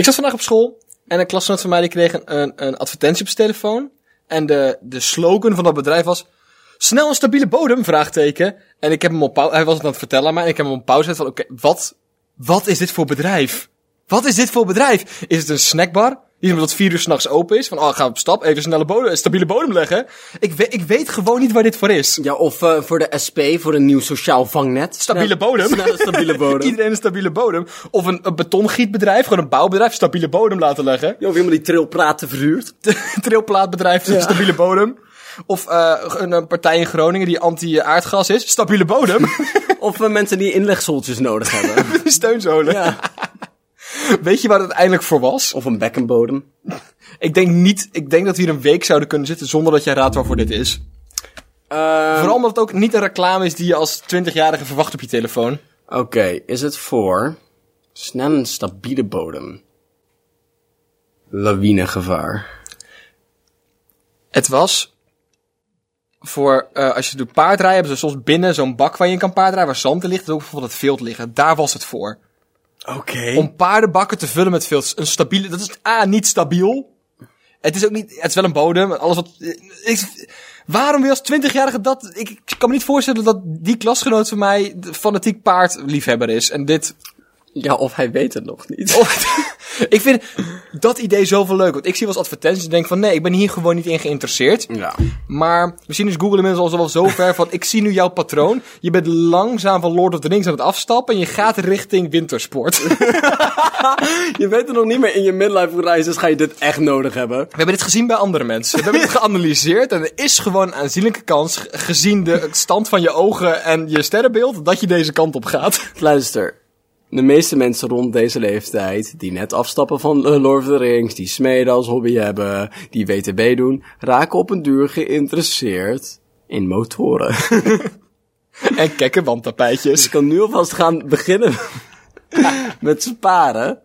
Ik zat vandaag op school en een klasgenoot van mij die kreeg een, een, advertentie op zijn telefoon. En de, de slogan van dat bedrijf was... Snel een stabiele bodem, vraagteken. En ik heb hem op pauze... Hij was het aan het vertellen aan mij en ik heb hem op pauze gezet van... Oké, wat, wat is dit voor bedrijf? Wat is dit voor bedrijf? Is het een snackbar? Die tot vier uur s'nachts open is. Van, oh, ga op stap, even snelle bodem, een stabiele bodem leggen. Ik, weet ik weet gewoon niet waar dit voor is. Ja, of eh, voor de SP, voor een nieuw sociaal vangnet. Stabiele bodem. snel een stabiele bodem. Iedereen een stabiele bodem. Of een, een betongietbedrijf, gewoon een bouwbedrijf, stabiele bodem laten leggen. Ja, of iemand die trilpraten verhuurt. trilplaatbedrijf, stabiele bodem. Of eh, een, een partij in Groningen die anti-aardgas is, stabiele bodem. Of eh, mensen die inlegsoltjes nodig hebben. Steunzolen. ja. Weet je waar het uiteindelijk voor was? Of een bekkenbodem. Ik denk niet, ik denk dat we hier een week zouden kunnen zitten zonder dat jij raadt waarvoor dit is. Ehm, Vooral omdat het ook niet een reclame is die je als 20-jarige verwacht op je telefoon. Oké, is het voor snel een stabiele bodem? Lawinegevaar. Het was voor, eh, als je doet paardrijden, hebben ze soms binnen zo'n bak waar je in kan paardrijden, waar zand in ligt, en ook bijvoorbeeld het vilt liggen. Daar was het voor. Oké. Om paardenbakken te vullen met vilt. Een stabiele, dat is A, niet stabiel. Het is ook niet, het is wel een bodem. Alles wat, ik, waarom wil als 20-jarige dat, ik, ik kan me niet voorstellen dat die klasgenoot van mij fanatiek paardliefhebber is. En dit, Ja, of hij weet het nog niet. of, ik vind dat idee zoveel leuk. Want ik zie wel eens advertenties en denk van nee, ik ben hier gewoon niet in geïnteresseerd. Ja. Maar misschien is Google inmiddels al wel zo ver van, ik zie nu jouw patroon. Je bent langzaam van Lord of the Rings aan het afstappen en je gaat richting wintersport. Je weet er nog niet meer in je midlife crisis ga je dit echt nodig hebben. We hebben dit gezien bij andere mensen. We hebben dit geanalyseerd en er is gewoon een aanzienlijke kans, ge- gezien de stand van je ogen en je sterrenbeeld, dat je deze kant op gaat. Luister. De meeste mensen rond deze leeftijd, die net afstappen van Lord of the Rings, die smeden als hobby hebben, die WTB doen, raken op een duur geïnteresseerd in motoren. En kekke wandtapijtjes. Dus ik kan nu alvast gaan beginnen met sparen.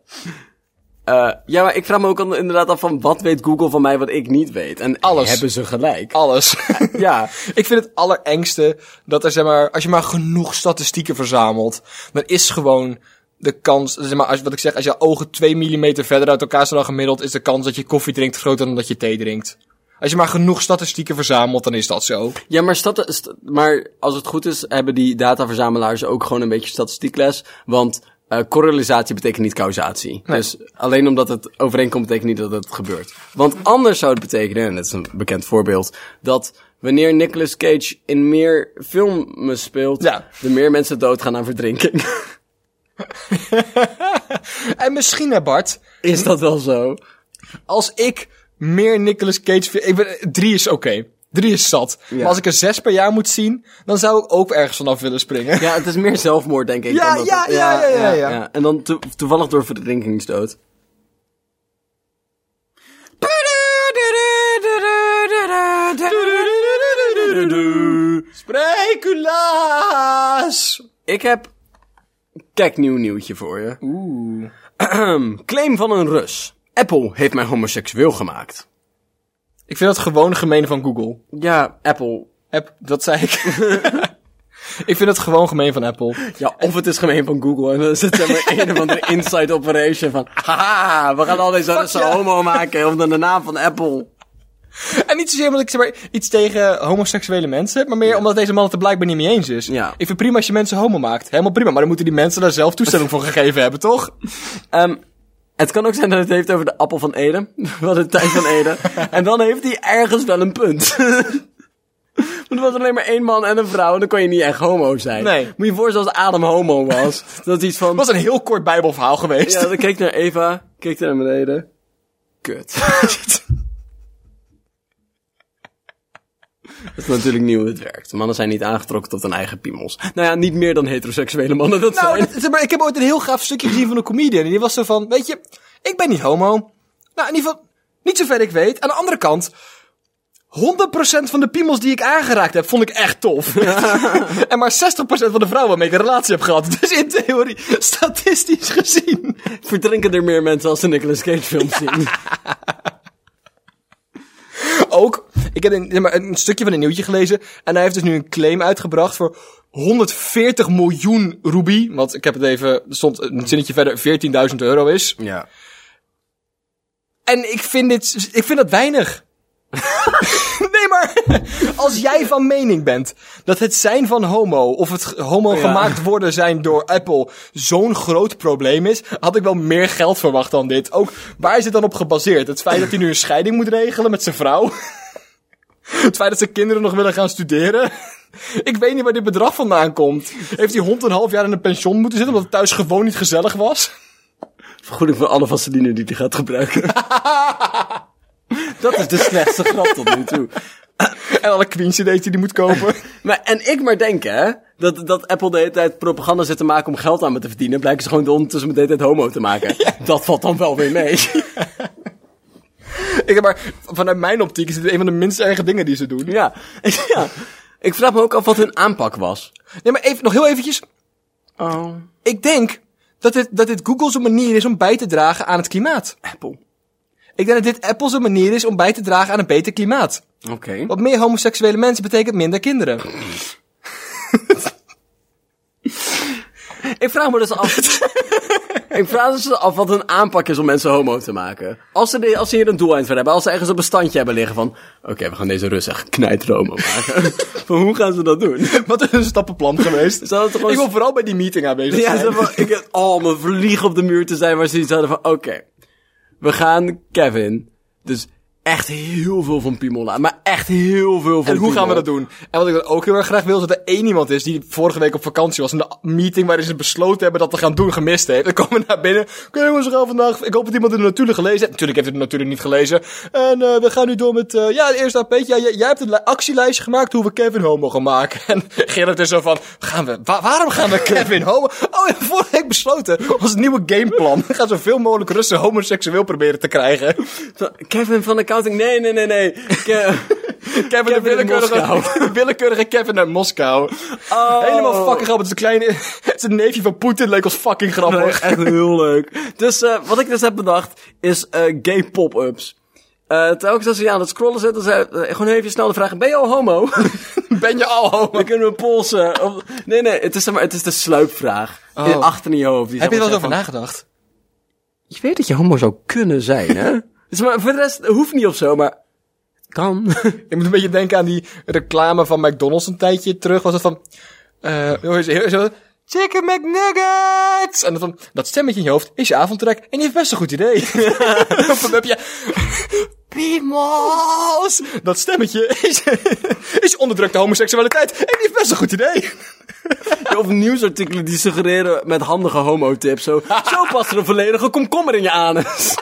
Eh, ja, maar ik vraag me ook al inderdaad af van wat weet Google van mij wat ik niet weet. En Alles. hebben ze gelijk. Alles. Ja, Ik vind het allerengste dat er, zeg maar, als je maar genoeg statistieken verzamelt, dan is gewoon de kans, zeg maar, als, wat ik zeg, als je ogen 2 mm verder uit elkaar staan dan gemiddeld, is de kans dat je koffie drinkt groter dan dat je thee drinkt. Als je maar genoeg statistieken verzamelt, dan is dat zo. ja maar, stat- st- maar als het goed is, hebben die dataverzamelaars ook gewoon een beetje statistiekles. Want eh correlatie betekent niet causatie. Dus alleen omdat het overeenkomt betekent niet dat het gebeurt. Want anders zou het betekenen, en dat is een bekend voorbeeld, dat wanneer Nicolas Cage in meer films speelt, Ja. er meer mensen doodgaan aan verdrinking. En misschien, hè Bart, is dat wel zo? als ik meer Nicolas Cage ik ben, drie is oké. Drie is zat. Maar als ik er zes per jaar moet zien, dan zou ik ook ergens vanaf willen springen. Ja, het is meer zelfmoord, denk ik. Ja, dan dat ja, ja, ja, ja, ja. En dan to- toevallig door verdrinkingsdood. Spreculaas! Ik heb... Kijk, nieuw nieuwtje voor je. Oeh. Claim van een Rus. Apple heeft mij homoseksueel gemaakt. Ik vind dat gewoon gemeen van Google. Ja, Apple. App, dat zei ik. ik vind het gewoon gemeen van Apple. Ja, of het is gemeen van Google. En dan is het zeg maar een of andere inside operation van... Haha, we gaan al deze Russen homo maken onder de naam van Apple. En niet zozeer omdat ik zeg maar, iets tegen homoseksuele mensen heb, maar meer omdat deze man het er blijkbaar niet mee eens is. Ja. Ik vind prima als je mensen homo maakt. Helemaal prima. Maar dan moeten die mensen daar zelf toestemming voor gegeven hebben, toch? Ehm, het kan ook zijn dat het heeft over de appel van Eden. Wat de tijd van Eden. en dan heeft hij ergens wel een punt. Want er was alleen maar één man en een vrouw en dan kon je niet echt homo zijn. Nee. Moet je je voorstellen als Adam homo was. dat is iets van... Het was een heel kort bijbelverhaal geweest. Ja, dan keek naar Eva, keek naar beneden. Kut. Dat is natuurlijk niet hoe het werkt. Mannen zijn niet aangetrokken tot hun eigen piemels. Nou ja, niet meer dan heteroseksuele mannen dat Nou, zijn. maar, ik heb ooit een heel gaaf stukje gezien van een comedian. En die was zo van, weet je, ik ben niet homo. Nou, in ieder geval, niet zover ik weet. Aan de andere kant, 100% van de piemels die ik aangeraakt heb, vond ik echt tof. en maar 60% van de vrouwen waarmee ik een relatie heb gehad. Dus in theorie, statistisch gezien. Verdrinken er meer mensen als ze Nicolas Cage films zien. Ook, ik heb een, zeg maar, een stukje van een nieuwtje gelezen. En hij heeft dus nu een claim uitgebracht voor 140 miljoen roebie. Want ik heb het even, er stond een zinnetje verder, 14.000 euro is. Ja. En ik vind dit, ik vind dat weinig. nee, maar als jij van mening bent dat het zijn van homo of het homo Ja. gemaakt worden zijn door Apple zo'n groot probleem is, had ik wel meer geld verwacht dan dit. Ook waar is het dan op gebaseerd? Het feit dat hij nu een scheiding moet regelen met zijn vrouw? Het feit dat zijn kinderen nog willen gaan studeren? Ik weet niet waar dit bedrag vandaan komt. Heeft die hond een half jaar in een pension moeten zitten omdat het thuis gewoon niet gezellig was? Vergoeding voor alle vaseline die hij gaat gebruiken. dat is de slechtste grap tot nu toe. En alle Queen CD's die hij moet kopen? Maar, en ik maar denk, hè, dat, dat Apple de hele tijd propaganda zit te maken om geld aan me te verdienen, blijken ze gewoon de ondertussen met de hele tijd homo te maken. Dat valt dan wel weer mee. Ik heb maar, vanuit mijn optiek is dit een van de minst erge dingen die ze doen. ja. ja. Ik vraag me ook af wat hun aanpak was. Nee, maar even, nog heel eventjes. Oh. Ik denk dat dit, dat dit Google's manier is om bij te dragen aan het klimaat. Apple. Ik denk dat dit Apple's manier is om bij te dragen aan een beter klimaat. Oké. Want meer homoseksuele mensen betekent minder kinderen. Ik vraag me dus af. ik vraag me dus af wat hun aanpak is om mensen homo te maken. Als ze, de, als ze hier een doeleind voor hebben, als ze ergens een bestandje hebben liggen van. Oké, we gaan deze Russen echt knijter homo maken. van hoe gaan ze dat doen? Wat is een stappenplan geweest? Gewoon Ik wil vooral bij die meeting aanwezig Ja, zijn. van, ik oh, mijn vlieg op de muur te zijn waar ze iets hadden van, oké, we gaan Kevin, dus echt heel veel van laten, maar echt heel veel van En hoe gaan we dat doen? En wat ik dan ook heel erg graag wil, is dat er één iemand is die vorige week op vakantie was. En de meeting waarin ze besloten hebben dat te gaan doen gemist heeft. Dan komen we naar binnen. Oké jongens, we gaan vandaag... Ik hoop dat iemand het natuurlijk gelezen heeft. Natuurlijk heeft het natuurlijk niet gelezen. En eh, we gaan nu door met... eh, ja, de eerste AP'tje. Ja, jij, jij hebt een li- actielijstje gemaakt hoe we Kevin homo gaan maken. En Gerrit is zo van... Gaan we... wa- waarom gaan we Kevin homo... Oh, ja, vorige week besloten. Als nieuwe gameplan. We gaan zoveel mogelijk Russen homoseksueel proberen te krijgen. Kevin van nee, nee, nee, nee. Ke- Kevin, de in willekeurige, Moskou. de willekeurige Kevin uit Moskou. Oh. Helemaal fucking grappig. Het is een kleine... Het is een neefje van Poetin. Leek ons fucking grappig. echt heel leuk. Dus eh, wat ik dus heb bedacht, is eh, gay pop-ups. Eh telkens als je aan het scrollen zit, dan zei, eh, gewoon even snel de vraag, ben je al homo? Ben je al homo? Dan kunnen we polsen. Of, nee, nee, het is, maar, het is de sluipvraag. Oh. Achter in je hoofd. Die Heb je er wel over nagedacht? Je weet dat je homo zou kunnen zijn, hè? Dus maar voor de rest, het hoeft niet of zo, maar... het Kan. Ik moet een beetje denken aan die reclame van McDonald's een tijdje terug. Was het van... eh? Zo, Chicken McNuggets! En dan van, dat stemmetje in je hoofd is je avondtrek. En die heeft best een goed idee. of dan heb je... Piemels! Dat stemmetje is, is onderdrukte homoseksualiteit. En die heeft best een goed idee. of nieuwsartikelen die suggereren met handige homo-tips. Zo, zo past er een volledige komkommer in je anus.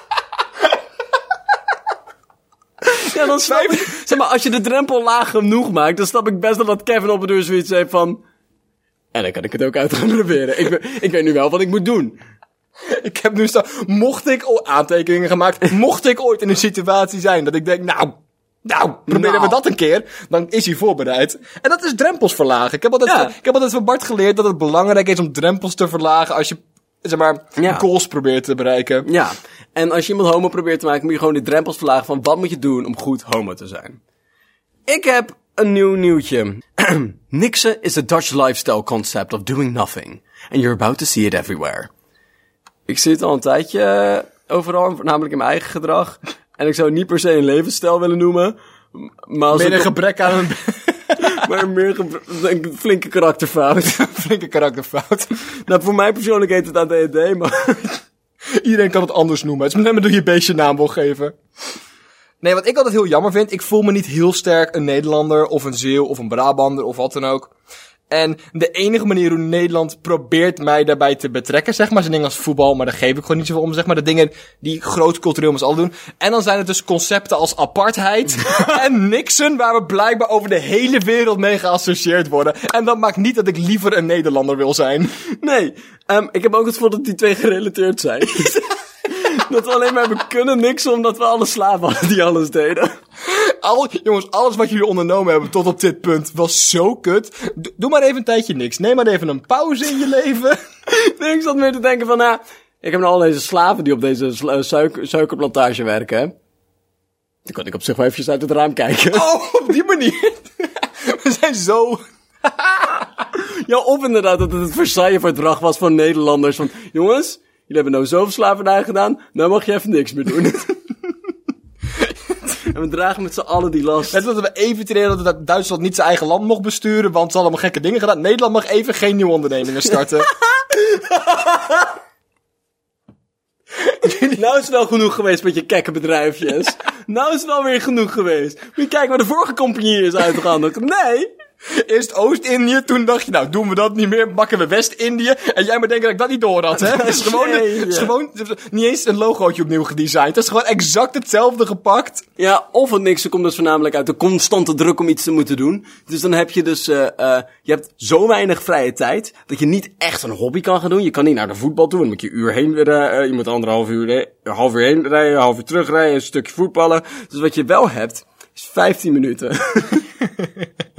Ja, dan snap ik... Zeg maar, als je de drempel laag genoeg maakt, dan snap ik best wel dat Kevin op de deur zoiets heeft van... En dan kan ik het ook uit gaan proberen. Ik, weet- ik weet nu wel wat ik moet doen. Ik heb nu staan, mocht ik o- aantekeningen gemaakt, mocht ik ooit in een situatie zijn dat ik denk, nou, nou, proberen Nou. we dat een keer, dan is hij voorbereid. En dat is drempels verlagen. Ik heb altijd, Ja. ik heb altijd van Bart geleerd dat het belangrijk is om drempels te verlagen als je, zeg maar, Ja. goals probeert te bereiken. Ja, en als je iemand homo probeert te maken, moet je gewoon die drempels verlagen van wat moet je doen om goed homo te zijn. Ik heb een nieuw nieuwtje. Nixon is a Dutch lifestyle concept of doing nothing. And you're about to see it everywhere. Ik zie het al een tijdje eh, overal, namelijk in mijn eigen gedrag. En ik zou het niet per se een levensstijl willen noemen. Maar als een gebrek aan een maar meer een flinke karakterfout. flinke karakterfout. nou, voor mij persoonlijk heet het ADHD, maar... Iedereen kan het anders noemen. Het is met name door je beestje naam wil geven. Nee, wat ik altijd heel jammer vind, ik voel me niet heel sterk een Nederlander of een Zeeuw of een Brabander of wat dan ook. En de enige manier hoe Nederland probeert mij daarbij te betrekken, zeg maar, zijn dingen als voetbal, maar daar geef ik gewoon niet zoveel om, zeg maar, de dingen die groot cultureel z'n allen doen. En dan zijn het dus concepten als apartheid en Nixon, waar we blijkbaar over de hele wereld mee geassocieerd worden. En dat maakt niet dat ik liever een Nederlander wil zijn. Nee, ehm, ik heb ook het gevoel dat die twee gerelateerd zijn. dat we alleen maar hebben kunnen niks omdat we alle slaven hadden die alles deden. Al, jongens, alles wat jullie ondernomen hebben tot op dit punt was zo kut. Doe maar even een tijdje niks. Neem maar even een pauze in je leven. Ik zat meer te denken van, nou, ik heb nou al deze slaven die op deze eh, suiker, suikerplantage werken. hè. Dan kan ik op zich wel eventjes uit het raam kijken. Oh, op die manier. We zijn zo... Ja, of inderdaad dat het het Versailles-verdrag was van Nederlanders. Van, jongens, jullie hebben nou zoveel slavernij gedaan, nou mag je even niks meer doen. En we dragen met z'n allen die last. Net dat we even trainen dat Duitsland niet zijn eigen land mocht besturen, want ze hadden allemaal gekke dingen gedaan. Nederland mag even geen nieuwe ondernemingen starten. nou is het wel genoeg geweest met je kekke bedrijfjes. nou is het wel weer genoeg geweest. Moet je kijken waar de vorige compagnie is uitgehandeld. Nee. Eerst Oost-Indië, toen dacht je, nou doen we dat niet meer, bakken we West-Indië. En jij maar denken dat ik dat niet door had, hè? Het is gewoon, het is gewoon niet eens een logootje opnieuw gedesigned. Het is gewoon exact hetzelfde gepakt. Ja, of het niks komt dus voornamelijk uit de constante druk om iets te moeten doen. Dus dan heb je dus, uh, uh, je hebt zo weinig vrije tijd, dat je niet echt een hobby kan gaan doen. Je kan niet naar de voetbal toe, dan moet je uur heen rijden, uh, je moet anderhalf uur, half uur heen rijden, een half uur terugrijden, een stukje voetballen. Dus wat je wel hebt, is 15 minuten.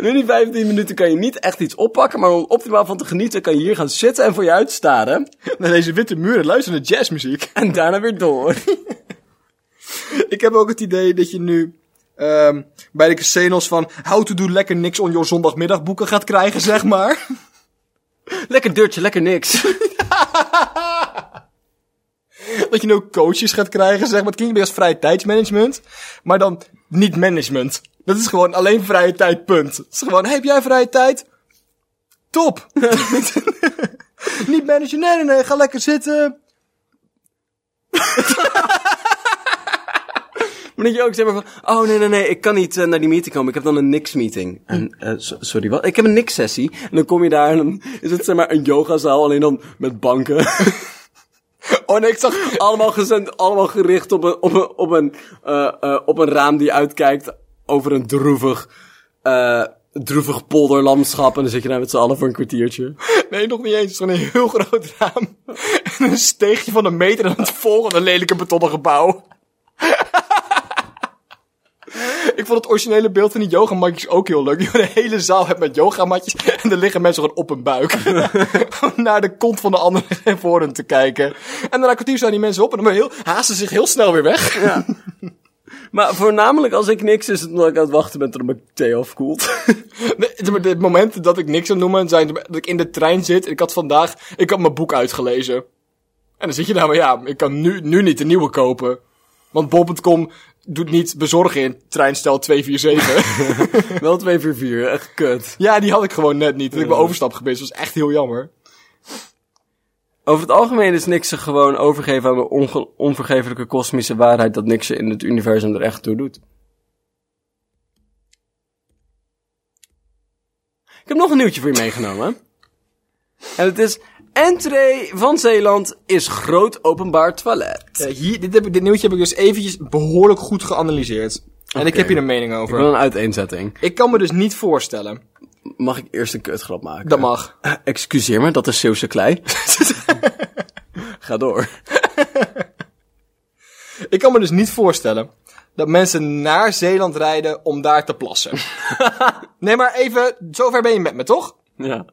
In die 15 minuten kan je niet echt iets oppakken, maar om optimaal van te genieten kan je hier gaan zitten en voor je uitstaren. Naar deze witte muren, luisteren naar jazzmuziek. En daarna weer door. Ik heb ook het idee dat je nu um, bij de casinos van how to do lekker niks on your zondagmiddagboeken gaat krijgen, zeg maar. lekker deurtje, lekker niks. dat je nu ook coaches gaat krijgen, zeg maar. Het klinkt als vrije tijdsmanagement, maar dan niet management. Dat is gewoon alleen vrije tijd, punt. Het is gewoon, hey, heb jij vrije tijd? Top! Niet managen, nee, nee, nee, ga lekker zitten. Maar dat je ook zeg maar van, oh nee, nee, nee, ik kan niet uh, naar die meeting komen. Ik heb dan een niks-meeting. En, uh, sorry, wat? Ik heb een niks-sessie. En dan kom je daar en dan is het zeg maar een yogazaal, alleen dan met banken. Oh nee, ik zag allemaal gezend, allemaal gericht op een, op een, op een, uh, op een raam die uitkijkt over een droevig, uh, droevig polderlandschap. En dan zit je daar met z'n allen voor een kwartiertje. Nee, nog niet eens. Het is gewoon een heel groot raam. En een steegje van een meter en het volgende lelijke betonnen gebouw. Ik vond het originele beeld van die yogamatjes ook heel leuk. Je een hele zaal hebt met yogamatjes en er liggen mensen gewoon op hun buik. Gewoon naar de kont van de andere voor hen te kijken. En daarna kwartier staan die mensen op en dan heel, haasten zich heel snel weer weg. Ja. Maar voornamelijk als ik niks is het omdat ik aan het wachten ben tot mijn thee afkoelt. De, de momenten dat ik niks aan noemen zijn dat ik in de trein zit. Ik had vandaag, ik had mijn boek uitgelezen. En dan zit je daar, maar ja, ik kan nu, nu niet een nieuwe kopen. Want bol.com doet niet bezorgen in treinstel 247. Wel 244, echt kut. Ja, die had ik gewoon net niet. Dat ik mijn overstap. Dat was echt heel jammer. Over het algemeen is niks gewoon overgeven aan de onvergeeflijke kosmische waarheid dat niks in het universum er echt toe doet. Ik heb nog een nieuwtje voor je meegenomen. En het is Entree van Zeeland is groot openbaar toilet. Hier, dit, heb, dit nieuwtje heb ik dus eventjes behoorlijk goed geanalyseerd. En ik heb hier een mening over. Ik wil een uiteenzetting. Ik kan me dus niet voorstellen. Mag ik eerst een kutgrap maken? Dat mag. Uh, excuseer me, dat is Zeeuwse klei. Ga door. ik kan me dus niet voorstellen dat mensen naar Zeeland rijden om daar te plassen. nee, maar even, zover ben je met me, toch? Ja.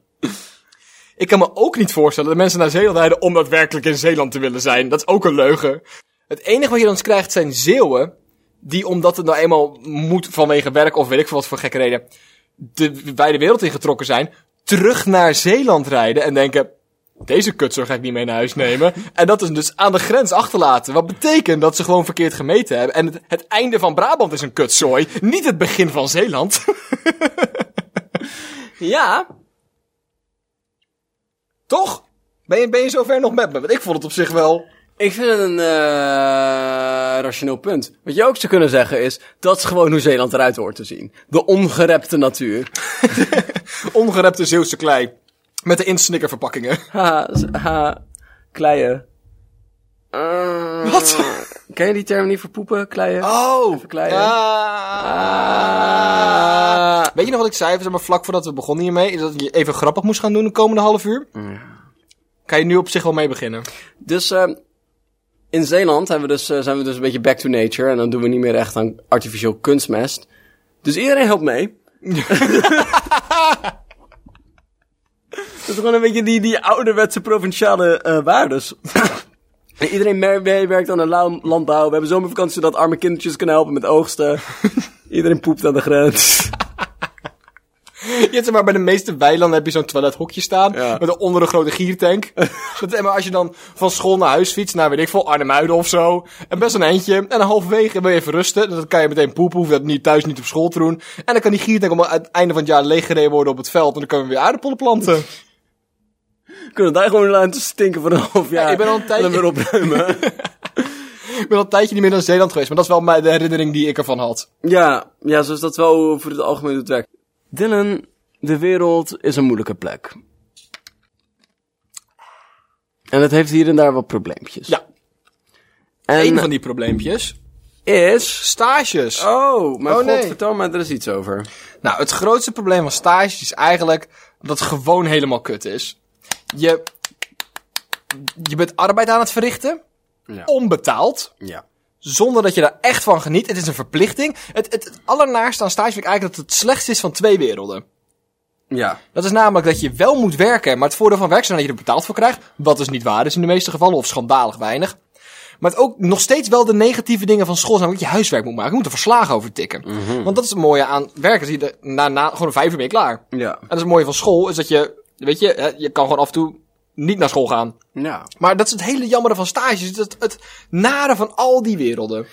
Ik kan me ook niet voorstellen dat mensen naar Zeeland rijden om daadwerkelijk in Zeeland te willen zijn. Dat is ook een leugen. Het enige wat je dan krijgt zijn Zeeuwen, die omdat het nou eenmaal moet vanwege werk of weet ik veel wat voor gekke reden, de wijde wereld ingetrokken zijn, terug naar Zeeland rijden en denken, deze kutsor ga ik niet mee naar huis nemen. En dat is dus aan de grens achterlaten. Wat betekent dat ze gewoon verkeerd gemeten hebben. En het, het einde van Brabant is een kutzooi, niet het begin van Zeeland. ja, toch? Ben je, ben je zover nog met me? Want ik vond het op zich wel... Ik vind het een uh, rationeel punt. Wat je ook zou kunnen zeggen is, dat is gewoon hoe Zeeland eruit hoort te zien. De ongerepte natuur. ongerepte Zeeuwse klei. Met de insnikker verpakkingen. Ha, ha, kleien. Uh, Wat? Ken je die term niet voor poepen, kleien? Oh! Even kleien. Ah. Weet je nog wat ik zei, zeg maar, vlak voordat we begonnen hiermee? Is dat je even grappig moest gaan doen de komende half uur? Kan je nu op zich wel mee beginnen? Dus uh, in Zeeland hebben we dus, uh, zijn we dus een beetje back to nature. En dan doen we niet meer echt aan artificieel kunstmest. Dus iedereen helpt mee. Dat is gewoon een beetje die, die ouderwetse provinciale uh, waardes. En iedereen meewerkt aan de landbouw. We hebben zomervakantie zodat arme kindertjes kunnen helpen met oogsten. iedereen poept aan de grens. Je hebt zeg maar bij de meeste weilanden heb je zo'n toilethokje staan. Ja. Met onder een grote giertank. dat, zeg maar als je dan van school naar huis fietst, naar weet ik veel, Arnhemuiden of zo. En best een eindje. En dan halverwege wil je even rusten. Dan kan je meteen poepen, hoef je dat niet thuis niet op school te doen. En dan kan die giertank om aan het einde van het jaar leeggereden worden op het veld. En dan kunnen we weer aardappelen planten. Kunnen we daar gewoon laten stinken voor een half jaar. Ja, ik ben al een En tijdje- dan weer opruimen. ik ben al een tijdje niet meer naar Zeeland geweest. Maar dat is wel mijn, de herinnering die ik ervan had. ja, ja, zoals dat wel voor het algemeen doet werkt. Dylan, de wereld is een moeilijke plek. En het heeft hier en daar wat probleempjes. Ja. En Een van die probleempjes. is... Stages. Oh, maar Oh, god, nee. vertel me er is iets over. Nou, het grootste probleem van stages is eigenlijk dat het gewoon helemaal kut is. Je, je bent arbeid aan het verrichten, Ja. onbetaald, Ja. Zonder dat je daar echt van geniet. Het is een verplichting. Het, het, het allernaarste aan stage vind ik eigenlijk dat het slechtste is van twee werelden. Ja. Dat is namelijk dat je wel moet werken, maar het voordeel van werk is dat je er betaald voor krijgt. Wat dus niet waar is in de meeste gevallen, of schandalig weinig. Maar het ook nog steeds wel de negatieve dingen van school zijn, dat je huiswerk moet maken. Je moet er verslagen over tikken. Want dat is het mooie aan werken. Zie je, na, na gewoon een vijf uur ben je klaar. Ja. En dat is het mooie van school, is dat je, weet je, je kan gewoon af en toe niet naar school gaan. Ja. Maar dat is het hele jammere van stages, het, het nare van al die werelden.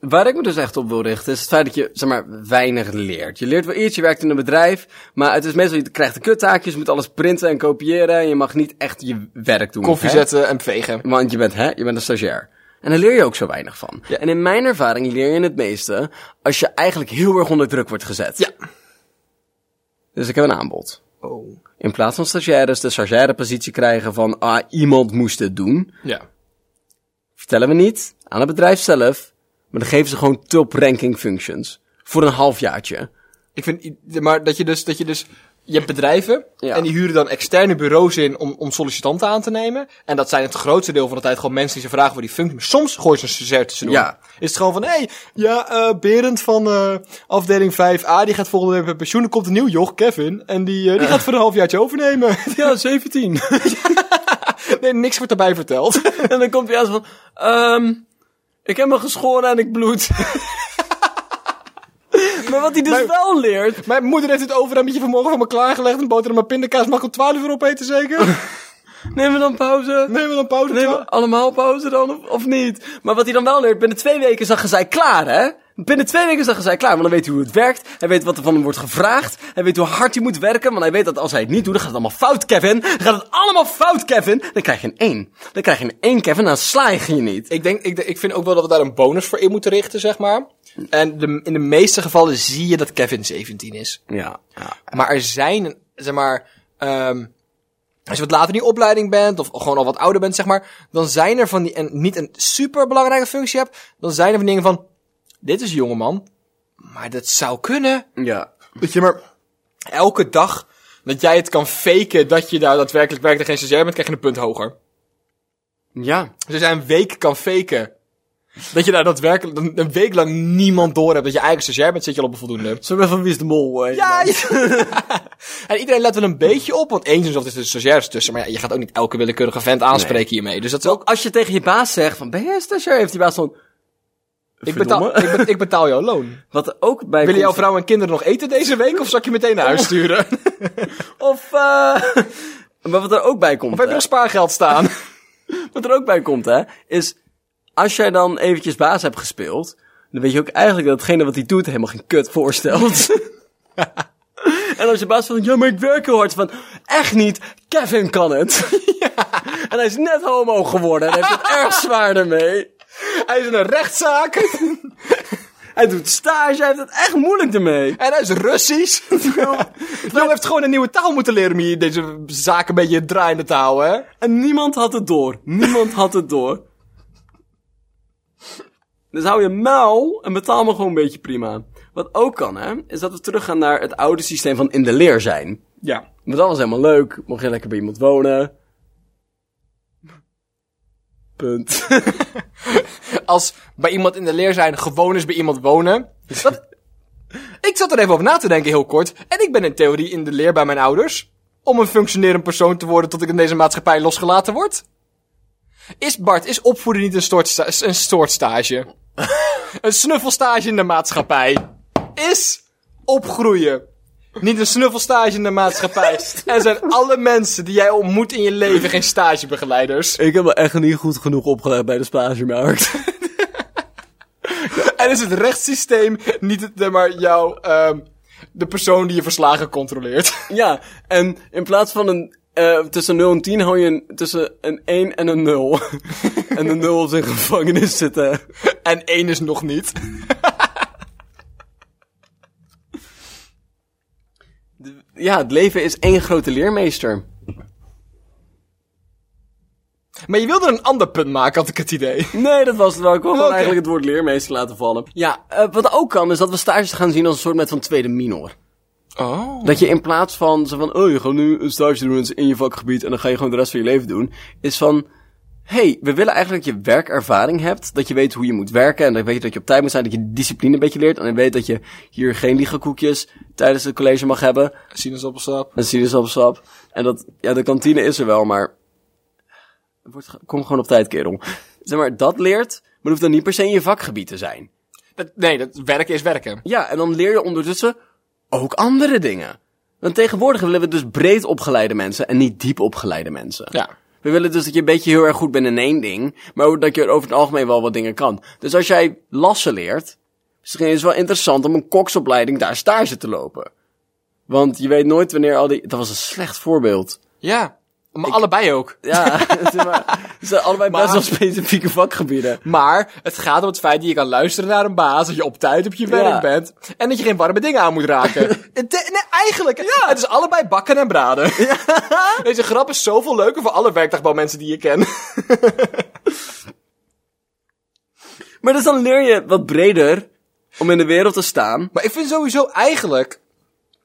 Waar ik me dus echt op wil richten, is het feit dat je, zeg maar, weinig leert. Je leert wel iets, je werkt in een bedrijf, maar het is meestal, je krijgt de kuttaakjes, je moet alles printen en kopiëren, en je mag niet echt je werk doen. Koffie hè? zetten en vegen. Want je bent, hè, je bent een stagiair. En daar leer je ook zo weinig van. Ja. En in mijn ervaring leer je het meeste als je eigenlijk heel erg onder druk wordt gezet. Ja. Dus ik heb een aanbod. Oh. In plaats van stagiaires de stagiaire positie krijgen van, ah, iemand moest het doen. Ja. Vertellen we niet aan het bedrijf zelf, maar dan geven ze gewoon top ranking functions. Voor een halfjaartje. Ik vind, maar dat je dus, dat je dus, je hebt bedrijven Ja. en die huren dan externe bureaus in om, om sollicitanten aan te nemen. En dat zijn het grootste deel van de tijd gewoon mensen die ze vragen voor die functie. Maar soms gooi je ze een stagiair tussendoor. Ja. Is het gewoon van, hé, hey, ja, eh Berend van eh, afdeling 5a, die gaat volgende week met pensioen. Dan komt een nieuw joch, Kevin, en die, eh, die gaat voor een halfjaartje overnemen. Ja, 17. nee, niks wordt erbij verteld. en dan komt hij aan van, ehm, ik heb me geschoren en ik bloed. Maar wat hij dus wel leert, Mijn moeder heeft het overhemdje vanmorgen voor me klaargelegd. Een boterham met pindakaas mag ik om 12 uur opeten, zeker? nemen we dan pauze? Nemen we dan pauze? Nemen we allemaal pauze dan, of, of niet? Maar wat hij dan wel leert, binnen twee weken is dat gezij klaar, hè? Binnen twee weken is dat gezij klaar, want dan weet hij hoe het werkt. Hij weet wat er van hem wordt gevraagd. Hij weet hoe hard hij moet werken, want hij weet dat als hij het niet doet, dan gaat het allemaal fout, Kevin. Dan gaat het allemaal fout, Kevin. Dan krijg je een 1. Dan krijg je een 1, Kevin, dan sla je je niet. Ik denk, ik, ik vind ook wel dat we daar een bonus voor in moeten richten, zeg maar. En de, in de meeste gevallen zie je dat Kevin 17 is. Ja, ja. Maar er zijn, zeg maar, ehm als je wat later in die opleiding bent, of gewoon al wat ouder bent, zeg maar, dan zijn er van die, en niet een super belangrijke functie hebt, dan zijn er van dingen van, dit is een jongeman, maar dat zou kunnen. Ja. Dat je maar elke dag, dat jij het kan faken dat je daar daadwerkelijk werkt en geen stagiair bent, krijg je een punt hoger. Ja. Dus als jij een week kan faken. Dat je daar daadwerkelijk een, een week lang niemand door hebt dat je eigen stagiair bent, zit je al op een voldoende. Zo ben van wie is de mol, hè? Ja, en iedereen let wel een beetje op, want eens of er zitten stagiairs tussen, maar ja, je gaat ook niet elke willekeurige vent aanspreken hiermee. Dus dat is ook, Als je tegen je baas zegt van, ben jij een stagiair? Heeft die baas van... ik betaal, ik, be- ik betaal jouw loon. Wat er ook bij Willen jouw komt- vrouw en kinderen nog eten deze week, of zal ik je meteen naar huis sturen? Of, eh maar wat er ook bij komt, Of heb je hè, nog spaargeld staan? wat er ook bij komt, hè, is als jij dan eventjes baas hebt gespeeld, dan weet je ook eigenlijk dat hetgene wat hij doet helemaal geen kut voorstelt. en als je baas van, ja, maar ik werk heel hard, van, echt niet, Kevin kan het. En hij is net homo geworden en heeft het erg zwaar ermee. Hij is in een rechtszaak. Hij doet stage, hij heeft het echt moeilijk ermee. En hij is Russisch. Jong heeft gewoon een nieuwe taal moeten leren om hier deze zaak een beetje draaiende te houden, hè? En niemand had het door. Niemand had het door. Dus hou je muil en betaal me gewoon een beetje prima. Wat ook kan, hè, is dat we teruggaan naar het oude systeem van in de leer zijn. Ja. Want dat was helemaal leuk. Mocht je lekker bij iemand wonen. Punt. als bij iemand in de leer zijn gewoon is bij iemand wonen. Dat, ik zat er even over na te denken, heel kort. En ik ben in theorie in de leer bij mijn ouders. Om een functionerend persoon te worden tot ik in deze maatschappij losgelaten word. Is Bart, is opvoeden niet een, soort een soortstage? een snuffelstage in de maatschappij. Is opgroeien Niet een snuffelstage in de maatschappij. Er zijn alle mensen die jij ontmoet in je leven geen stagebegeleiders. Ik heb me echt niet goed genoeg opgelegd bij de stagemarkt. En is het rechtssysteem niet het, maar jouw, ehm, de persoon die je verslagen controleert. ja, en in plaats van een... eh, tussen 0 en 10 hou je een, tussen een 1 en een 0. en de 0 is in gevangenis zitten. En één is nog niet. Ja, het leven is één grote leermeester. Maar je wilde een ander punt maken, had ik het idee. Nee, dat was het wel. Ik wil gewoon Oké. eigenlijk het woord leermeester laten vallen. Ja, eh, wat ook kan, is dat we stages gaan zien als een soort met van tweede minor. Oh. Dat je in plaats van, zo van, oh, je gaat nu een stage doen in je vakgebied en dan ga je gewoon de rest van je leven doen, is van, hey, we willen eigenlijk dat je werkervaring hebt, dat je weet hoe je moet werken en dat je weet dat je op tijd moet zijn, dat je discipline een beetje leert en je weet dat je hier geen liegekoekjes tijdens het college mag hebben, Sinaasappelsap. en sinaasappelsap. En dat, ja, de kantine is er wel, maar, wordt, kom gewoon op tijd, kerel. Zeg maar, dat leert, maar hoeft dan niet per se in je vakgebied te zijn. Dat, nee, dat werken is werken. Ja, en dan leer je ondertussen ook andere dingen. Want tegenwoordig willen we dus breed opgeleide mensen en niet diep opgeleide mensen. Ja. We willen dus dat je een beetje heel erg goed bent in één ding, maar dat je over het algemeen wel wat dingen kan. Dus als jij lassen leert, misschien is het wel interessant om een koksopleiding daar stage te lopen. Want je weet nooit wanneer al die... Dat was een slecht voorbeeld. Ja. Maar allebei ook. Ja, het is maar- het zijn allebei best Maar- wel specifieke vakgebieden. Maar het gaat om het feit dat je kan luisteren naar een baas, dat je op tijd op je werk Ja. bent en dat je geen warme dingen aan moet raken. Het- nee, eigenlijk. Ja. Het is allebei bakken en braden. Deze grap is zoveel leuker voor alle werkdagbouwmensen die je kent. Maar dus dan leer je wat breder om in de wereld te staan. Maar ik vind sowieso eigenlijk.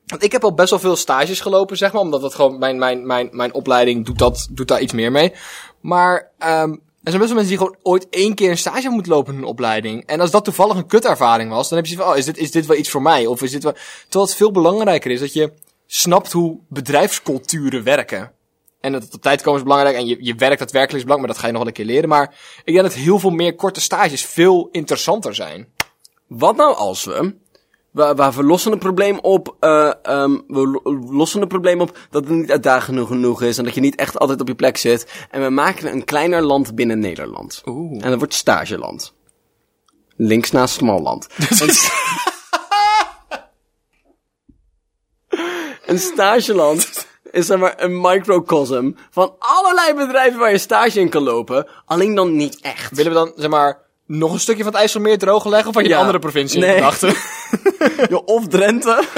Want ik heb al best wel veel stages gelopen, zeg maar. Omdat dat gewoon mijn, mijn, mijn, mijn opleiding doet, dat, doet daar iets meer mee. Maar ehm er zijn best wel mensen die gewoon ooit één keer een stage moeten lopen in een opleiding. En als dat toevallig een kutervaring was, dan heb je van, oh, is dit, is dit wel iets voor mij? Of is dit wel... Terwijl het veel belangrijker is dat je snapt hoe bedrijfsculturen werken. En dat het op tijd komen is belangrijk. En je, je werk daadwerkelijk is belangrijk, maar dat ga je nog wel een keer leren. Maar ik denk dat heel veel meer korte stages veel interessanter zijn. Wat nou als we... We, we, we lossen het probleem op, eh, ehm, we lo- lossen het probleem op dat het niet uitdagend genoeg is en dat je niet echt altijd op je plek zit. En we maken een kleiner land binnen Nederland. Oeh. En dat wordt stageland. Links naast Smalland. Want- een stageland is zeg maar een microcosm van allerlei bedrijven waar je stage in kan lopen. Alleen dan niet echt. Willen we dan, zeg maar, nog een stukje van het IJsselmeer droog leggen? Of had je Ja. een andere provincie in Nee. gedachten? Of Drenthe.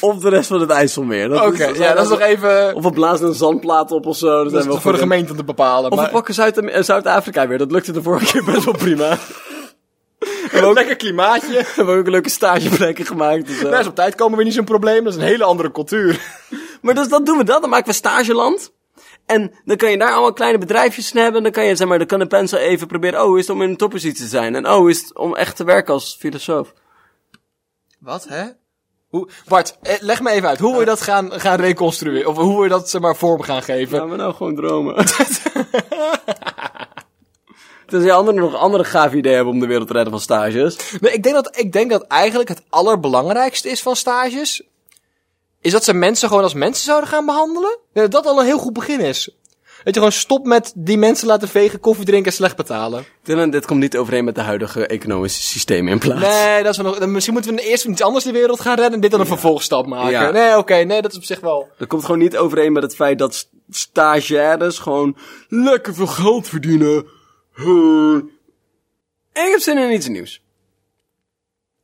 of de rest van het IJsselmeer. Oké, ja, dat is nog even... Of we blazen een zandplaat op of zo. Dat Dat zijn is we voor de gemeente om te bepalen. Of we maar... pakken Zuid- eh, Zuid-Afrika weer. Dat lukte de vorige keer best wel prima. een lekker klimaatje. We hebben ook leuke stageplekken gemaakt. Nou, is op tijd komen we niet zo'n probleem. Dat is een hele andere cultuur. Maar dus dan doen we dat. Dan maken we stageland. En dan kan je daar allemaal kleine bedrijfjes in hebben. En dan kan je, zeg maar, dan kan de pencil even proberen. Oh, is het om in een toppositie te zijn? En oh, is het om echt te werken als filosoof? Wat, hè? Hoe... Bart, eh, leg me even uit. Hoe wil je dat gaan, gaan reconstrueren? Of hoe wil je dat, zeg maar, vorm gaan geven? Gaan we nou gewoon dromen? Tenzij anderen nog andere gave ideeën hebben om de wereld te redden van stages. Nee, ik denk dat, ik denk dat eigenlijk het allerbelangrijkste is van stages... Is dat ze mensen gewoon als mensen zouden gaan behandelen? Dat dat al een heel goed begin is. Dat je gewoon stopt met die mensen laten vegen, koffie drinken en slecht betalen. Dylan, dit komt niet overeen met de huidige economische systemen in plaats. Nee, dat is wel nog, misschien moeten we eerst iets anders de wereld gaan redden en dit dan een vervolgstap maken. Ja. Nee, oké, nee, dat is op zich wel. Dat komt gewoon niet overeen met het feit dat st- stagiaires gewoon lekker veel geld verdienen. Huh. En ik heb zin in iets nieuws. Zullen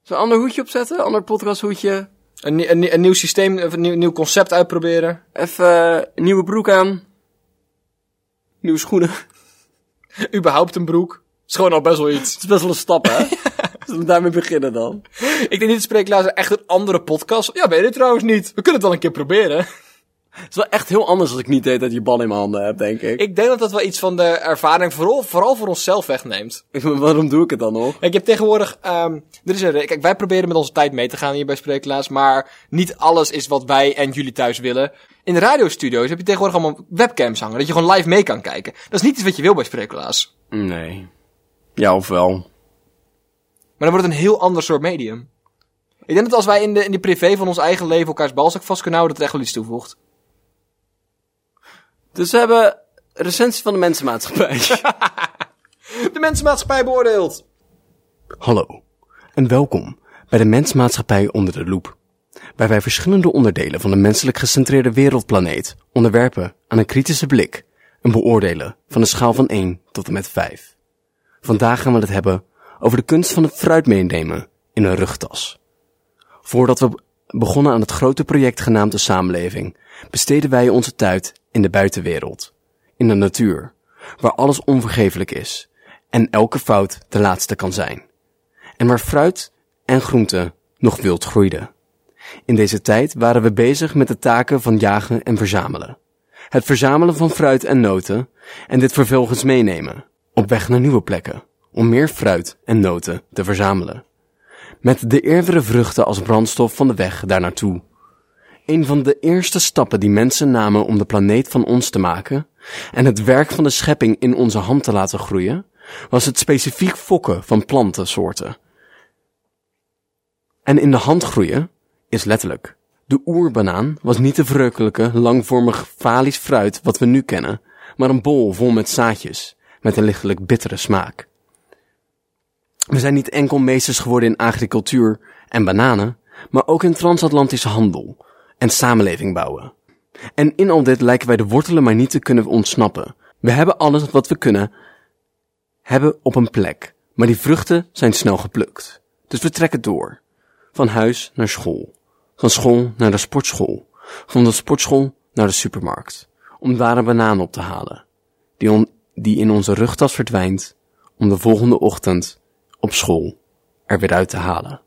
we een ander hoedje opzetten? Ander podcasthoedje? Een, een, nie- een nieuw systeem, een nieuw, nieuw concept uitproberen. Even een nieuwe broek aan. Nieuwe schoenen. Überhaupt een broek. is gewoon al best wel iets. Het is best wel een stap, hè? Zullen we daarmee beginnen dan? Ik denk niet dat Spreeklaas echt een andere podcast. Ja, weet je trouwens niet. We kunnen het wel een keer proberen. Het is wel echt heel anders als ik niet deed dat je bal in mijn handen hebt, denk ik. Ik denk dat dat wel iets van de ervaring vooral, vooral voor onszelf wegneemt. ik... Waarom doe ik het dan nog? Kijk, je hebt tegenwoordig, ehm er is een, kijk, wij proberen met onze tijd mee te gaan hier bij Spreeklaas, maar niet alles is wat wij en jullie thuis willen. In de radiostudio's heb je tegenwoordig allemaal webcams hangen, dat je gewoon live mee kan kijken. Dat is niet iets wat je wil bij Spreeklaas. Nee. Ja, of wel. Maar dan wordt het een heel ander soort medium. Ik denk dat als wij in de, in die privé van ons eigen leven elkaars balzak vast kunnen houden, dat het echt wel iets toevoegt. Dus we hebben recensie van de mensenmaatschappij. De mensenmaatschappij beoordeelt. Hallo en welkom bij de Mensmaatschappij onder de loep. Waar wij verschillende onderdelen van de menselijk gecentreerde wereldplaneet onderwerpen aan een kritische blik en beoordelen van een schaal van 1 tot en met 5. Vandaag gaan we het hebben over de kunst van het fruit meenemen in een rugtas. Voordat we begonnen aan het grote project genaamd de samenleving, besteden wij onze tijd in de buitenwereld, in de natuur, waar alles onvergeeflijk is en elke fout de laatste kan zijn. En waar fruit en groente nog wild groeiden. In deze tijd waren we bezig met de taken van jagen en verzamelen. Het verzamelen van fruit en noten en dit vervolgens meenemen, op weg naar nieuwe plekken, om meer fruit en noten te verzamelen. Met de eerdere vruchten als brandstof van de weg daar naartoe. Een van de eerste stappen die mensen namen om de planeet van ons te maken en het werk van de schepping in onze hand te laten groeien, was het specifiek fokken van plantensoorten. En in de hand groeien is letterlijk. De oerbanaan was niet de verrukkelijke, langvormig falisch fruit wat we nu kennen, maar een bol vol met zaadjes, met een lichtelijk bittere smaak. We zijn niet enkel meesters geworden in agricultuur en bananen, maar ook in transatlantische handel en samenleving bouwen. En in al dit lijken wij de wortelen maar niet te kunnen ontsnappen. We hebben alles wat we kunnen hebben op een plek, maar die vruchten zijn snel geplukt. Dus we trekken door. Van huis naar school. Van school naar de sportschool. Van de sportschool naar de supermarkt. Om daar een banaan op te halen. Die, on, die in onze rugtas verdwijnt. Om de volgende ochtend op school er weer uit te halen.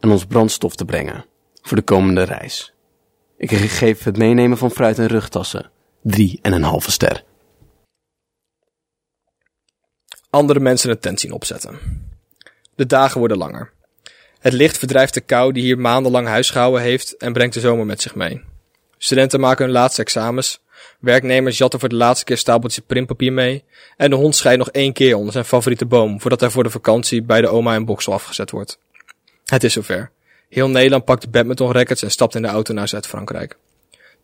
En ons brandstof te brengen voor de komende reis. Ik geef het meenemen van fruit en rugtassen drie en een halve ster. Andere mensen een tent zien opzetten. De dagen worden langer. Het licht verdrijft de kou die hier maandenlang huisgehouden heeft en brengt de zomer met zich mee. Studenten maken hun laatste examens. Werknemers jatten voor de laatste keer stapeltjes printpapier mee. En de hond schijnt nog één keer onder zijn favoriete boom voordat hij voor de vakantie bij de oma en Boksel afgezet wordt. Het is zover. Heel Nederland pakt de badmintonrackets en stapt in de auto naar Zuid-Frankrijk.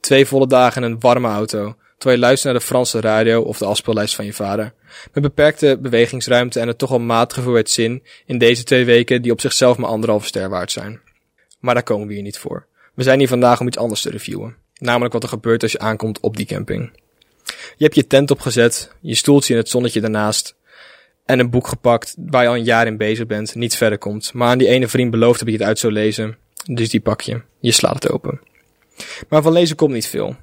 Twee volle dagen in een warme auto, terwijl je luistert naar de Franse radio of de afspeellijst van je vader. Met beperkte bewegingsruimte en het toch al matige verweerd zin in deze twee weken die op zichzelf maar anderhalve ster waard zijn. Maar daar komen we hier niet voor. We zijn hier vandaag om iets anders te reviewen. Namelijk wat er gebeurt als je aankomt op die camping. Je hebt je tent opgezet, je stoeltje in het zonnetje daarnaast en een boek gepakt waar je al een jaar in bezig bent, niet verder komt. Maar aan die ene vriend beloofd heb je het uit zou lezen, dus die pak je. Je slaat het open. Maar van lezen komt niet veel.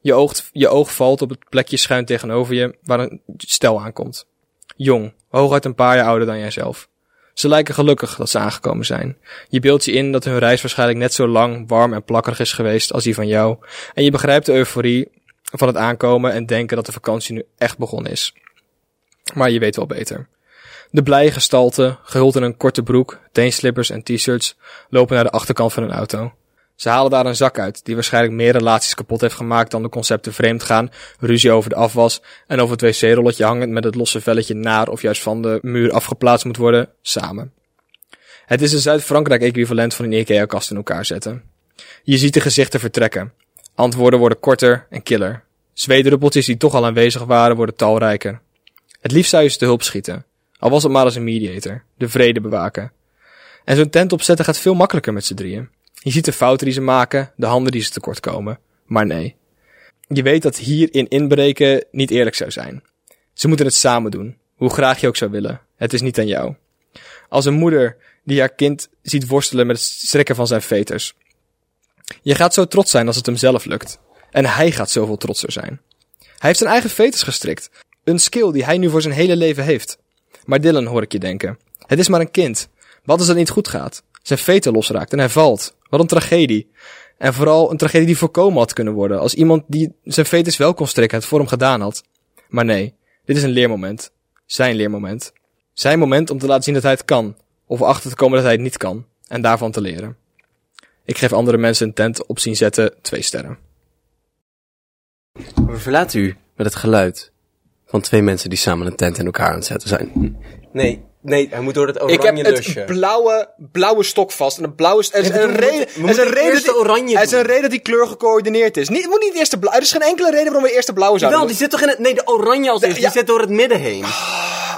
Je oog, je oog valt op het plekje schuin tegenover je waar een stel aankomt. Jong, hooguit een paar jaar ouder dan jijzelf. Ze lijken gelukkig dat ze aangekomen zijn. Je beeldt je in dat hun reis waarschijnlijk net zo lang, warm en plakkerig is geweest als die van jou. En je begrijpt de euforie van het aankomen en denken dat de vakantie nu echt begonnen is. Maar je weet wel beter. De blije gestalten, gehuld in een korte broek, teenslippers en t-shirts, lopen naar de achterkant van hun auto. Ze halen daar een zak uit, die waarschijnlijk meer relaties kapot heeft gemaakt dan de concepten vreemd gaan, ruzie over de afwas en over het wc-rolletje hangend met het losse velletje naar of juist van de muur afgeplaatst moet worden, samen. Het is een Zuid-Frankrijk equivalent van een IKEA-kast in elkaar zetten. Je ziet de gezichten vertrekken. Antwoorden worden korter en killer. Zweedruppeltjes die toch al aanwezig waren worden talrijker. Het liefst zou je ze te hulp schieten. Al was het maar als een mediator. De vrede bewaken. En zo'n tent opzetten gaat veel makkelijker met z'n drieën. Je ziet de fouten die ze maken, de handen die ze tekort komen. Maar nee. Je weet dat hierin inbreken niet eerlijk zou zijn. Ze moeten het samen doen. Hoe graag je ook zou willen. Het is niet aan jou. Als een moeder die haar kind ziet worstelen met het strikken van zijn veters. Je gaat zo trots zijn als het hem zelf lukt. En hij gaat zoveel trotser zijn. Hij heeft zijn eigen veters gestrikt. Een skill die hij nu voor zijn hele leven heeft. Maar Dylan hoor ik je denken. Het is maar een kind. Wat als het niet goed gaat? Zijn veter losraakt en hij valt. Wat een tragedie. En vooral een tragedie die voorkomen had kunnen worden als iemand die zijn veters wel kon strikken het voor hem gedaan had. Maar nee, dit is een leermoment. Zijn leermoment. Zijn moment om te laten zien dat hij het kan. Of achter te komen dat hij het niet kan. En daarvan te leren. Ik geef andere mensen een tent op zien zetten twee sterren. We verlaten u met het geluid van twee mensen die samen een tent in elkaar aan het zetten zijn. Nee, Nee, hij moet door het Ik heb oranje het lusje. blauwe, blauwe stok vast. En een blauwe... Er is een reden, er is een reden, dat oranje er is een reden dat die kleur gecoördineerd is. Niet, het moet niet eerst de blauw. Er is geen enkele reden waarom we eerst de blauwe zouden Wel, doen. die zit toch in het... Nee, de oranje als eerste. ja. Die zit door het midden heen.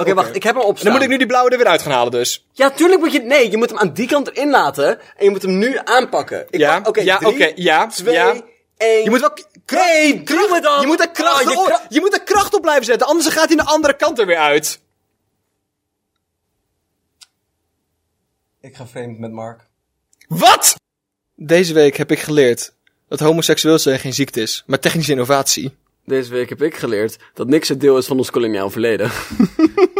Oké, wacht. Ik heb hem opstaan. Dan moet ik nu die blauwe er weer uit gaan halen dus. Ja, tuurlijk moet je... Nee, je moet hem aan die kant erin laten. En je moet hem nu aanpakken. Ik Ja, Oké, ja, oké, ja, twee, ja. Één... Je moet wel kracht, dan! je moet er kracht, Oh, je op- je moet er kracht op blijven zetten, anders gaat hij de andere kant er weer uit. Ik ga vreemd met Mark. Wat? Deze week heb ik geleerd dat homoseksueel zijn geen ziekte is, maar technische innovatie. Deze week heb ik geleerd dat niks het deel is van ons koloniaal verleden.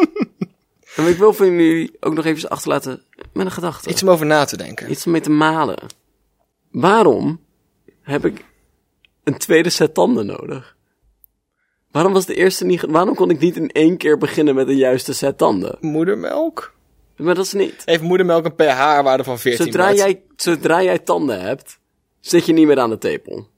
en ik wil van jullie ook nog even achterlaten met een gedachte. Iets om over na te denken. Iets om mee te malen. Waarom heb ik een tweede set tanden nodig? Waarom was de eerste niet... Waarom kon ik niet in één keer beginnen met een juiste set tanden? Moedermelk? Maar dat is niet. Heeft moedermelk een pH-waarde van 14? Zodra jij, zodra jij tanden hebt, zit je niet meer aan de tepel.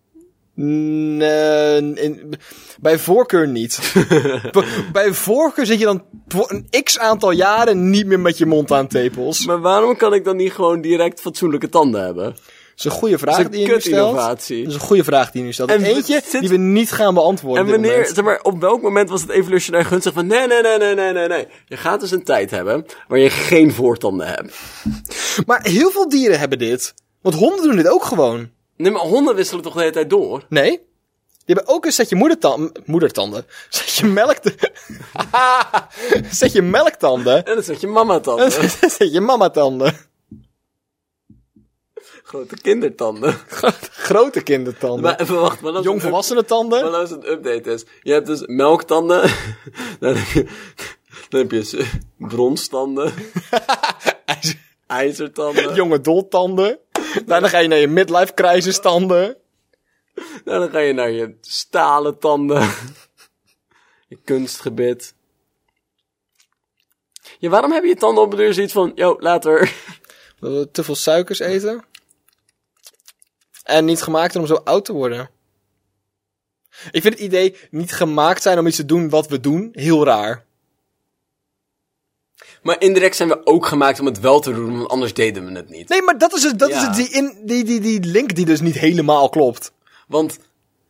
Nee, in- bij voorkeur niet. Bij voorkeur zit je dan voor een x aantal jaren niet meer met je mond aan tepels. Maar waarom kan ik dan niet gewoon direct fatsoenlijke tanden hebben? Dat is een goede vraag die een je nu stelt. Dat is een goede vraag die je nu stelt. En Eentje zit- die we niet gaan beantwoorden. En wanneer, zeg maar, op welk moment was het evolutionair gunstig van nee, nee, nee, nee, nee, nee, nee. Je gaat dus een tijd hebben waar je geen voortanden hebt. Maar heel veel dieren hebben dit. Want honden doen dit ook gewoon. Nee, maar honden wisselen toch de hele tijd door? Nee? Die hebben ook een setje moedertan moedertanden. Setje melk... setje melktanden. En dan zet je mama En een setje mamatanden. Grote kindertanden. Grote kindertanden. Maar even wacht, maar up- Maar tanden. als het een update is. Je hebt dus melktanden. dan heb je, dan heb je z- bronstanden. IJzertanden. Jonge doltanden. Daarna ga je naar je midlife crisis tanden. Dan ga je naar je stalen tanden. je kunstgebit. Ja, waarom heb je je tanden op de deur zoiets van, yo, later. Dat we te veel suikers eten. En niet gemaakt zijn om zo oud te worden. Ik vind het idee niet gemaakt zijn om iets te doen wat we doen heel raar. Maar indirect zijn we ook gemaakt om het wel te doen, want anders deden we het niet. Nee, maar dat is het, dat is het die, in, die, die, die link die dus niet helemaal klopt. Want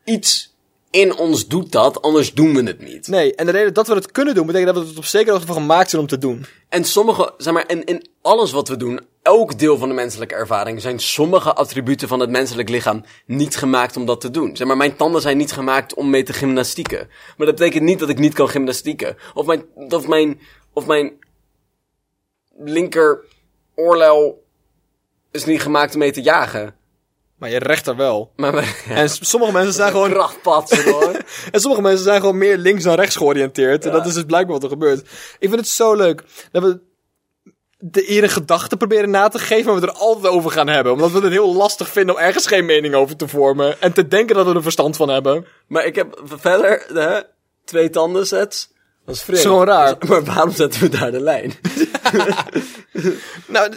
iets in ons doet dat, anders doen we het niet. Nee, en de reden dat we het kunnen doen, betekent dat we het op zekere hoogte van gemaakt zijn om te doen. En sommige, zeg maar, in, in alles wat we doen, elk deel van de menselijke ervaring, zijn sommige attributen van het menselijk lichaam niet gemaakt om dat te doen. Zeg maar, mijn tanden zijn niet gemaakt om mee te gymnastieken. Maar dat betekent niet dat ik niet kan gymnastieken. Of mijn, of mijn, of mijn linker oorlel is niet gemaakt om mee te jagen. Maar je rechter wel. Maar En sommige mensen zijn gewoon... krachtpatsen hoor. En sommige mensen zijn gewoon meer links dan rechts georiënteerd. En dat is dus blijkbaar wat er gebeurt. Ik vind het zo leuk dat we de hier een gedachte proberen na te geven, maar we er altijd over gaan hebben. Omdat we het heel lastig vinden om ergens geen mening over te vormen. En te denken dat we er verstand van hebben. Maar ik heb verder, hè, twee tandensets. Dat is vreemd. gewoon raar. Maar waarom zetten we daar de lijn? Nou,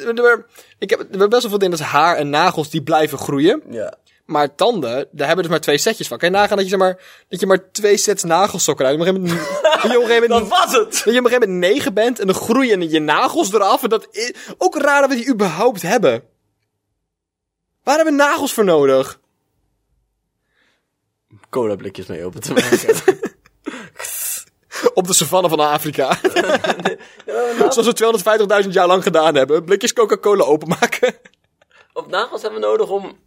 ik heb, we hebben best wel veel dingen, is haar en nagels, die blijven groeien. Ja. Maar tanden, daar hebben we dus maar twee setjes van. Kan je nagaan dat je, zeg maar, dat je maar twee sets nagelsokken uit. Op een gegeven moment, dat je op een gegeven Dat moment, was het! dat je op een gegeven moment negen bent en dan groeien je nagels eraf. En dat is ook raar dat we die überhaupt hebben. Waar hebben we nagels voor nodig? Cola blikjes mee open te maken. Op de savanne van Afrika. Zoals we 250.000 jaar lang gedaan hebben. Blikjes Coca-Cola openmaken. Op nagels hebben we nodig om...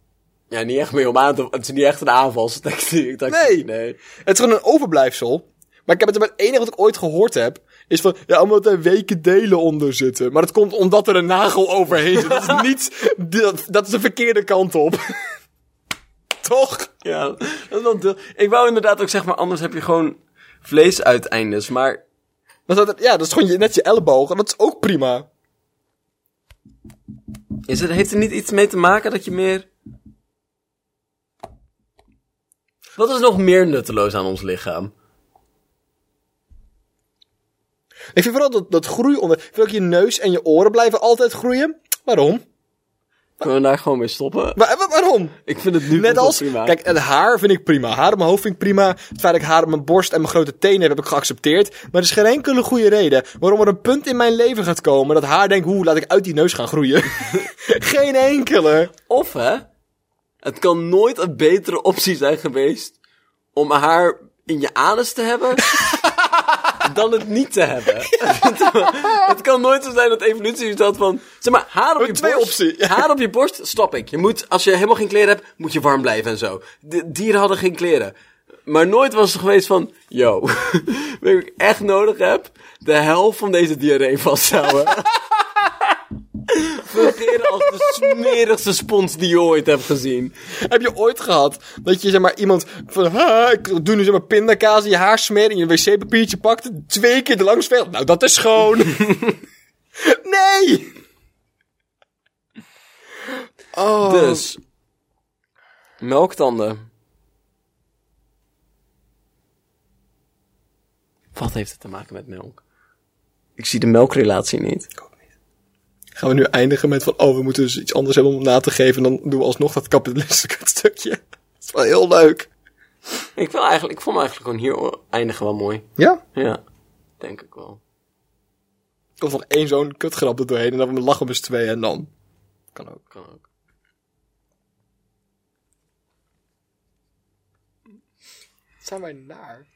Ja, niet echt mee om aan te... Het is niet echt een aanvalstactiek. Nee. Nee. Het is gewoon een overblijfsel. Maar ik heb het, het enige wat ik ooit gehoord heb, is van, ja, omdat er weken delen onder zitten. Maar dat komt omdat er een nagel overheen zit. Dat is niet, dat, dat is de verkeerde kant op. Toch? Ja, dat is wel deel. Ik wou inderdaad ook zeg maar, anders heb je gewoon vleesuiteindes. Maar Dat, dat, ja, dat is gewoon je, net je elleboog. En dat is ook prima. is het, heeft er niet iets mee te maken dat je meer... Wat is nog meer nutteloos aan ons lichaam? Ik vind vooral dat, dat groei onder, ik vind ook je neus en je oren blijven altijd groeien. Waarom? Kunnen we daar gewoon mee stoppen? Waarom? Ik vind het nu Net als, prima. kijk, het haar vind ik prima. Haar op mijn hoofd vind ik prima. Het feit dat ik haar op mijn borst en mijn grote tenen heb, heb ik geaccepteerd. Maar er is geen enkele goede reden waarom er een punt in mijn leven gaat komen dat haar denkt, hoe laat ik uit die neus gaan groeien. geen enkele. Of hè, het kan nooit een betere optie zijn geweest om haar in je anus te hebben dan het niet te hebben. het kan nooit zo zijn dat evolutie is dat van, zeg maar, haar op je Twee borst. optie. Haar op je borst, stop ik. Je moet, als je helemaal geen kleren hebt, moet je warm blijven en zo. De dieren hadden geen kleren. Maar nooit was het geweest van, yo, wat ik echt nodig heb, de helft van deze diarree vasthouden. Fungeren als de smerigste spons die je ooit hebt gezien. Heb je ooit gehad dat je zeg maar iemand van, ha, ik doe nu zeg maar pindakaas in je haar smeren en je een wc-papiertje pakt, twee keer de langs veegt. Nou, dat is schoon. nee! Oh. Dus, melktanden. Wat heeft het te maken met melk? Ik zie de melkrelatie niet. Gaan we nu eindigen met van, oh, we moeten dus iets anders hebben om na te geven. En dan doen we alsnog dat kapitalistische kutstukje. Dat is wel heel leuk. Ik, wil eigenlijk, ik vond me eigenlijk gewoon hier eindigen wel mooi. Ja? Ja, denk ik wel. Of nog één zo'n kutgrap er doorheen en dan we lachen met z'n tweeën en dan. Kan ook. Kan ook. Zijn wij naar?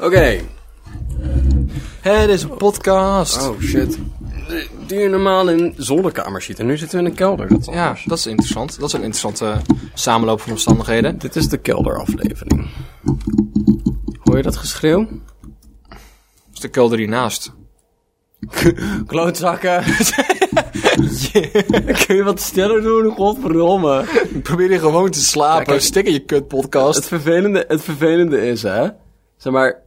Oké. Het is een podcast. Oh shit. Die je normaal in zolderkamers ziet en nu zitten we in een kelder. Dat Ja, anders. dat is interessant. Dat is een interessante samenloop van omstandigheden. Dit is de kelderaflevering. Hoor je dat geschreeuw? Dat is de kelder hiernaast. Klootzakken. Kun je wat stiller doen? Godverdomme. Probeer je gewoon te slapen. Kijk. Stik in je kut podcast. Het vervelende, het vervelende is, hè. Zeg maar,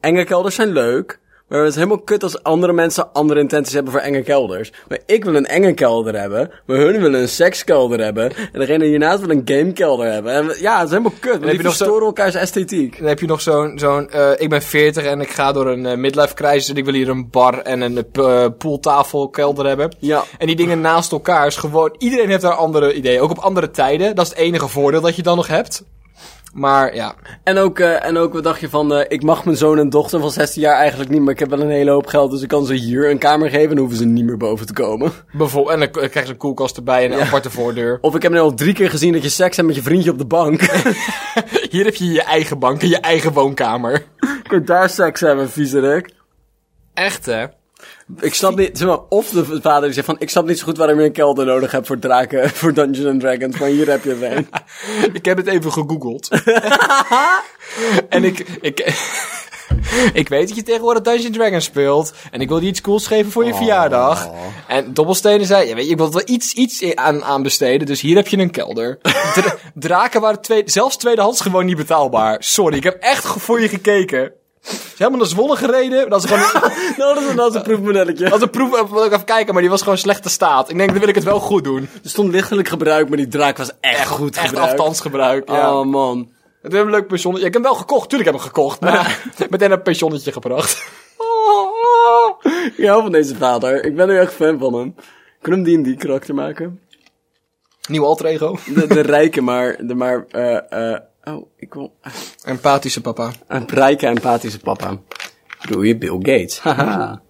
enge kelders zijn leuk. Maar het is helemaal kut als andere mensen andere intenties hebben voor enge kelders. Maar ik wil een enge kelder hebben. Maar hun willen een sekskelder hebben. En degene hiernaast wil een gamekelder hebben. En ja, het is helemaal kut. Want die zo- elkaars esthetiek. Dan heb je nog zo'n, zo'n eh, ik ben 40 en ik ga door een eh, midlife crisis en ik wil hier een bar en een kelder hebben. Ja. En die dingen naast elkaar is gewoon, iedereen heeft daar andere ideeën. Ook op andere tijden. Dat is het enige voordeel dat je dan nog hebt. Maar ja, En ook, eh, en ook wat dacht je van, eh, ik mag mijn zoon en dochter van 16 jaar eigenlijk niet, maar ik heb wel een hele hoop geld, dus ik kan ze hier een kamer geven en hoeven ze niet meer boven te komen. bijvoorbeeld, en dan krijg je een koelkast erbij en een aparte voordeur. Of ik heb nu al drie keer gezien dat je seks hebt met je vriendje op de bank. Hier heb je je eigen bank en je eigen woonkamer. Kun daar seks hebben, viezerik. Echt hè? Ik snap niet, zeg maar, of de vader die zegt van, ik snap niet zo goed waarom je een kelder nodig hebt voor draken, voor Dungeons and Dragons, maar hier heb je een. Ik heb het even gegoogeld. en ik, ik, ik weet dat je tegenwoordig Dungeons Dragons speelt. En ik wil je iets cools geven voor je verjaardag. En Dobbelstenen zei, ja, weet je, ik wil er wel iets, iets aan, aan besteden. Dus hier heb je een kelder. Dra- draken waren tweede, zelfs tweedehands gewoon niet betaalbaar. Sorry, ik heb echt voor je gekeken. Ze is helemaal naar Zwolle gereden. Dat is gewoon nou, dat is een, dat is een proefmodelletje. dat is een proef. eh, wil ik even kijken, maar die was gewoon slechte staat. Ik denk, dan wil ik het wel goed doen. Er stond lichtelijk gebruik, maar die draak was echt, goed Echt gebruikt. afstandsgebruik. Ja. Oh man. Het is een leuk pensionnetje. Ja, ik heb hem wel gekocht. Tuurlijk heb ik hem gekocht. Maar meteen een pensionnetje gebracht. Ik hou van deze vader. Ik ben nu echt fan van hem. Kunnen we hem die en die karakter maken? Nieuw alter ego. De, de rijke, maar, de maar, eh, eh, oh, ik wil, Empathische papa. een rijke, empathische papa. Bedoel je Bill Gates? Haha.